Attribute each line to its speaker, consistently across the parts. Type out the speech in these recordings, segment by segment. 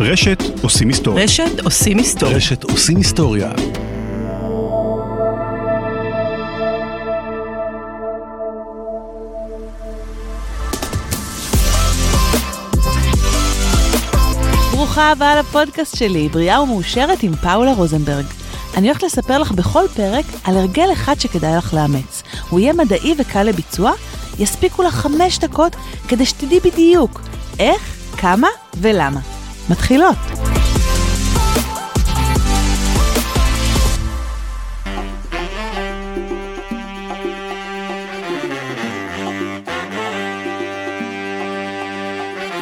Speaker 1: רשת עושים היסטוריה.
Speaker 2: רשת עושים היסטוריה.
Speaker 3: רשת עושים היסטוריה.
Speaker 2: ברוכה הבאה לפודקאסט שלי, בריאה ומאושרת עם פאולה רוזנברג. אני הולכת לספר לך בכל פרק על הרגל אחד שכדאי לך לאמץ. הוא יהיה מדעי וקל לביצוע, יספיקו לך חמש דקות כדי שתדעי בדיוק איך, כמה ולמה. מתחילות.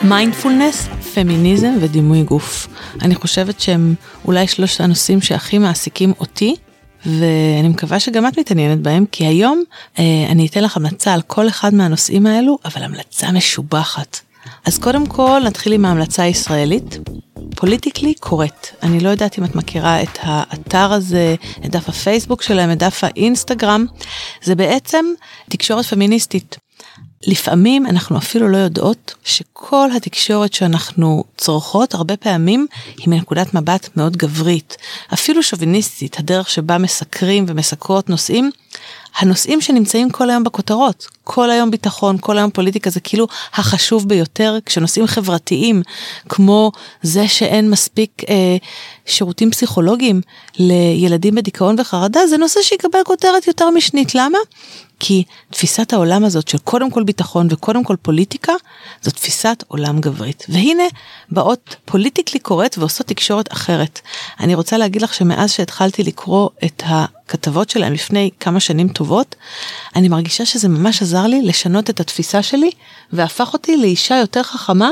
Speaker 2: מיינדפולנס, פמיניזם ודימוי גוף. אני חושבת שהם אולי שלושת הנושאים שהכי מעסיקים אותי, ואני מקווה שגם את מתעניינת בהם, כי היום אה, אני אתן לך המלצה על כל אחד מהנושאים האלו, אבל המלצה משובחת. אז קודם כל נתחיל עם ההמלצה הישראלית. פוליטיקלי קורט. אני לא יודעת אם את מכירה את האתר הזה, את דף הפייסבוק שלהם, את דף האינסטגרם. זה בעצם תקשורת פמיניסטית. לפעמים אנחנו אפילו לא יודעות שכל התקשורת שאנחנו צורכות הרבה פעמים היא מנקודת מבט מאוד גברית, אפילו שוביניסטית, הדרך שבה מסקרים ומסקרות נושאים. הנושאים שנמצאים כל היום בכותרות, כל היום ביטחון, כל היום פוליטיקה, זה כאילו החשוב ביותר, כשנושאים חברתיים, כמו זה שאין מספיק אה, שירותים פסיכולוגיים לילדים בדיכאון וחרדה, זה נושא שיקבל כותרת יותר משנית. למה? כי תפיסת העולם הזאת של קודם כל ביטחון וקודם כל פוליטיקה, זו תפיסת עולם גברית. והנה באות פוליטיקלי קורט ועושות תקשורת אחרת. אני רוצה להגיד לך שמאז שהתחלתי לקרוא את הכתבות שלהם לפני כמה שנים טובות, אני מרגישה שזה ממש עזר לי לשנות את התפיסה שלי והפך אותי לאישה יותר חכמה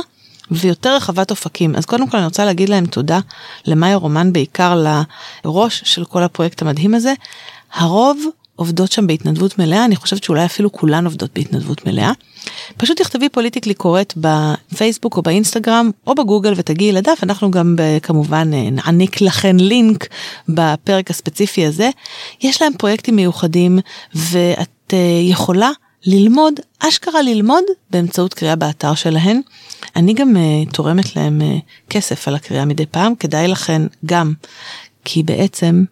Speaker 2: ויותר רחבת אופקים. אז קודם כל אני רוצה להגיד להם תודה למאיה רומן בעיקר לראש של כל הפרויקט המדהים הזה. הרוב עובדות שם בהתנדבות מלאה, אני חושבת שאולי אפילו כולן עובדות בהתנדבות מלאה. פשוט תכתבי פוליטיקלי קורט בפייסבוק או באינסטגרם או בגוגל ותגיעי לדף, אנחנו גם כמובן אה, נעניק לכן לינק בפרק הספציפי הזה. יש להם פרויקטים מיוחדים ואת אה, יכולה ללמוד, אשכרה ללמוד באמצעות קריאה באתר שלהן. אני גם תורמת להם כסף על הקריאה מדי פעם, כדאי לכן גם, כי בעצם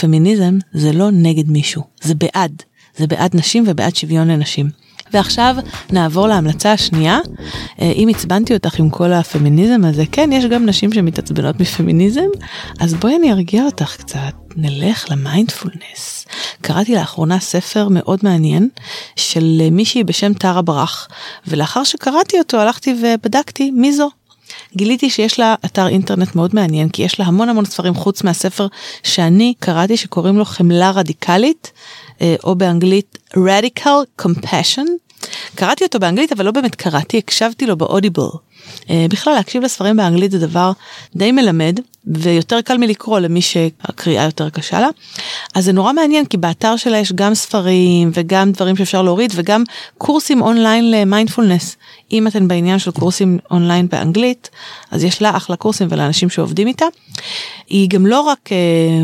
Speaker 2: פמיניזם זה לא נגד מישהו, זה בעד. זה בעד נשים ובעד שוויון לנשים. ועכשיו נעבור להמלצה השנייה. אה, אם עצבנתי אותך עם כל הפמיניזם הזה, כן, יש גם נשים שמתעצבנות מפמיניזם, אז בואי אני ארגיע אותך קצת, נלך למיינדפולנס. קראתי לאחרונה ספר מאוד מעניין של מישהי בשם טרה ברח, ולאחר שקראתי אותו הלכתי ובדקתי מי זו. גיליתי שיש לה אתר אינטרנט מאוד מעניין כי יש לה המון המון ספרים חוץ מהספר שאני קראתי שקוראים לו חמלה רדיקלית אה, או באנגלית radical compassion. קראתי אותו באנגלית אבל לא באמת קראתי הקשבתי לו ב Audible. אה, בכלל להקשיב לספרים באנגלית זה דבר די מלמד ויותר קל מלקרוא למי שהקריאה יותר קשה לה. אז זה נורא מעניין כי באתר שלה יש גם ספרים וגם דברים שאפשר להוריד וגם קורסים אונליין למיינדפולנס. אם אתן בעניין של קורסים אונליין באנגלית אז יש לה אחלה קורסים ולאנשים שעובדים איתה. היא גם לא רק uh,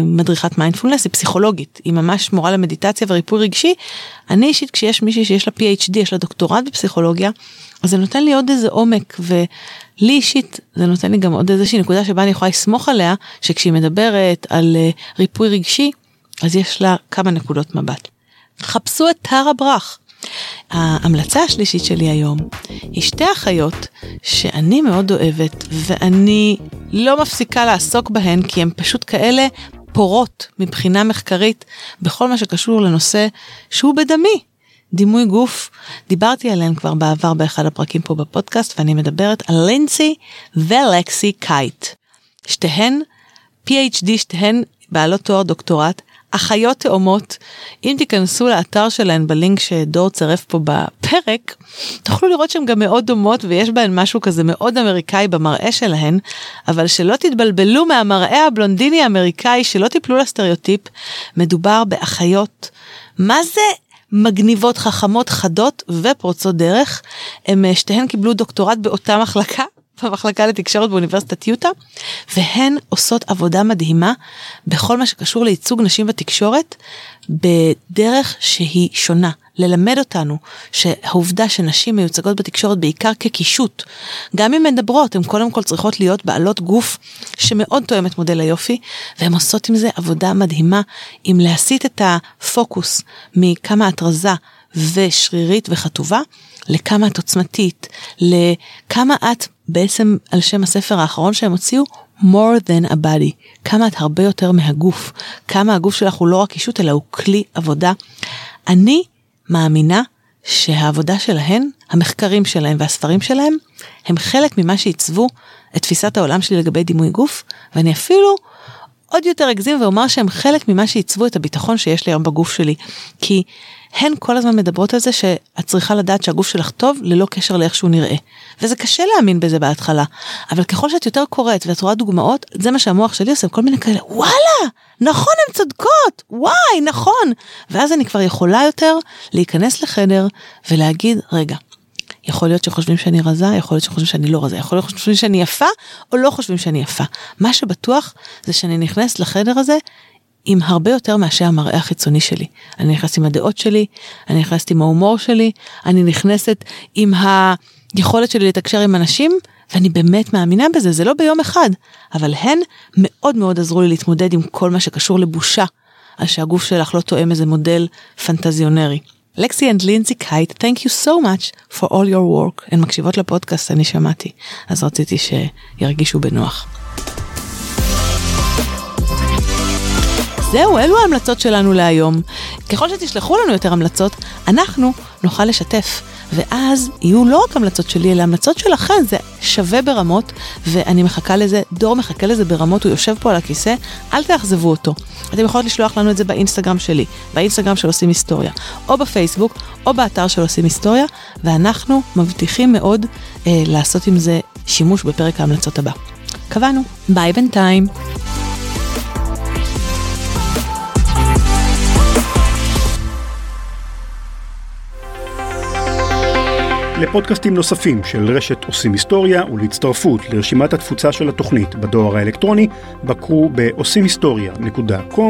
Speaker 2: מדריכת מיינדפולנס היא פסיכולוגית היא ממש מורה למדיטציה וריפוי רגשי. אני אישית כשיש מישהי שיש לה PhD יש לה דוקטורט בפסיכולוגיה אז זה נותן לי עוד איזה עומק ולי אישית זה נותן לי גם עוד איזושהי נקודה שבה אני יכולה לסמוך עליה שכשהיא מדברת על uh, ריפוי רגשי אז יש לה כמה נקודות מבט. חפשו את טרה ברח. ההמלצה השלישית שלי היום היא שתי אחיות שאני מאוד אוהבת ואני לא מפסיקה לעסוק בהן כי הן פשוט כאלה פורות מבחינה מחקרית בכל מה שקשור לנושא שהוא בדמי, דימוי גוף, דיברתי עליהן כבר בעבר באחד הפרקים פה בפודקאסט ואני מדברת על לינסי ולקסי קייט. שתיהן PhD, שתיהן בעלות תואר דוקטורט, אחיות תאומות. אם תיכנסו לאתר שלהן בלינק שדור צירף פה בפרק, תוכלו לראות שהן גם מאוד דומות ויש בהן משהו כזה מאוד אמריקאי במראה שלהן, אבל שלא תתבלבלו מהמראה הבלונדיני האמריקאי, שלא תיפלו לסטריאוטיפ, מדובר באחיות. מה זה מגניבות, חכמות, חדות ופורצות דרך. הם אה, שתיהן קיבלו דוקטורט באותה מחלקה. במחלקה לתקשורת באוניברסיטת יוטה, והן עושות עבודה מדהימה בכל מה שקשור לייצוג נשים בתקשורת בדרך שהיא שונה, ללמד אותנו שהעובדה שנשים מיוצגות בתקשורת בעיקר כקישוט, גם אם מדברות, הן קודם כל צריכות להיות בעלות גוף שמאוד תואם את מודל היופי, והן עושות עם זה עבודה מדהימה, עם להסיט את הפוקוס מכמה התרזה ושרירית וחטובה, לכמה את עוצמתית, לכמה את בעצם על שם הספר האחרון שהם הוציאו, more than a body, כמה את הרבה יותר מהגוף, כמה הגוף שלך הוא לא רק אישות אלא הוא כלי עבודה. אני מאמינה שהעבודה שלהן, המחקרים שלהם והספרים שלהם, הם חלק ממה שעיצבו את תפיסת העולם שלי לגבי דימוי גוף, ואני אפילו עוד יותר אגזים ואומר שהם חלק ממה שעיצבו את הביטחון שיש לי היום בגוף שלי. כי הן כל הזמן מדברות על זה שאת צריכה לדעת שהגוף שלך טוב ללא קשר לאיך שהוא נראה. וזה קשה להאמין בזה בהתחלה, אבל ככל שאת יותר קוראת ואת רואה דוגמאות, זה מה שהמוח שלי עושה, כל מיני כאלה, וואלה, נכון, הן צודקות, וואי, נכון. ואז אני כבר יכולה יותר להיכנס לחדר ולהגיד, רגע, יכול להיות שחושבים שאני רזה, יכול להיות שחושבים שאני לא רזה, יכול להיות שחושבים שאני יפה, או לא חושבים שאני יפה. מה שבטוח זה שאני נכנסת לחדר הזה עם הרבה יותר מאשר המראה החיצוני שלי. אני נכנסת עם הדעות שלי, אני נכנסת עם ההומור שלי, אני נכנסת עם היכולת שלי לתקשר עם אנשים, ואני באמת מאמינה בזה, זה לא ביום אחד, אבל הן מאוד מאוד עזרו לי להתמודד עם כל מה שקשור לבושה, על שהגוף שלך לא תואם איזה מודל פנטזיונרי. Lexie and Lindsay Kite, thank you so much for all your work. הן מקשיבות לפודקאסט, אני שמעתי, אז רציתי שירגישו בנוח. זהו, אלו ההמלצות שלנו להיום. ככל שתשלחו לנו יותר המלצות, אנחנו נוכל לשתף. ואז יהיו לא רק המלצות שלי, אלא המלצות שלכם, זה שווה ברמות, ואני מחכה לזה, דור מחכה לזה ברמות, הוא יושב פה על הכיסא, אל תאכזבו אותו. אתם יכולים לשלוח לנו את זה באינסטגרם שלי, באינסטגרם של עושים היסטוריה, או בפייסבוק, או באתר של עושים היסטוריה, ואנחנו מבטיחים מאוד אה, לעשות עם זה שימוש בפרק ההמלצות הבא. קבענו, ביי בינתיים.
Speaker 1: לפודקאסטים נוספים של רשת עושים היסטוריה ולהצטרפות לרשימת התפוצה של התוכנית בדואר האלקטרוני, בקרו ב-עושים-היסטוריה.com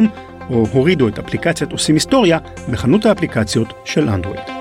Speaker 1: או הורידו את אפליקציית עושים היסטוריה בחנות האפליקציות של אנדרואיד.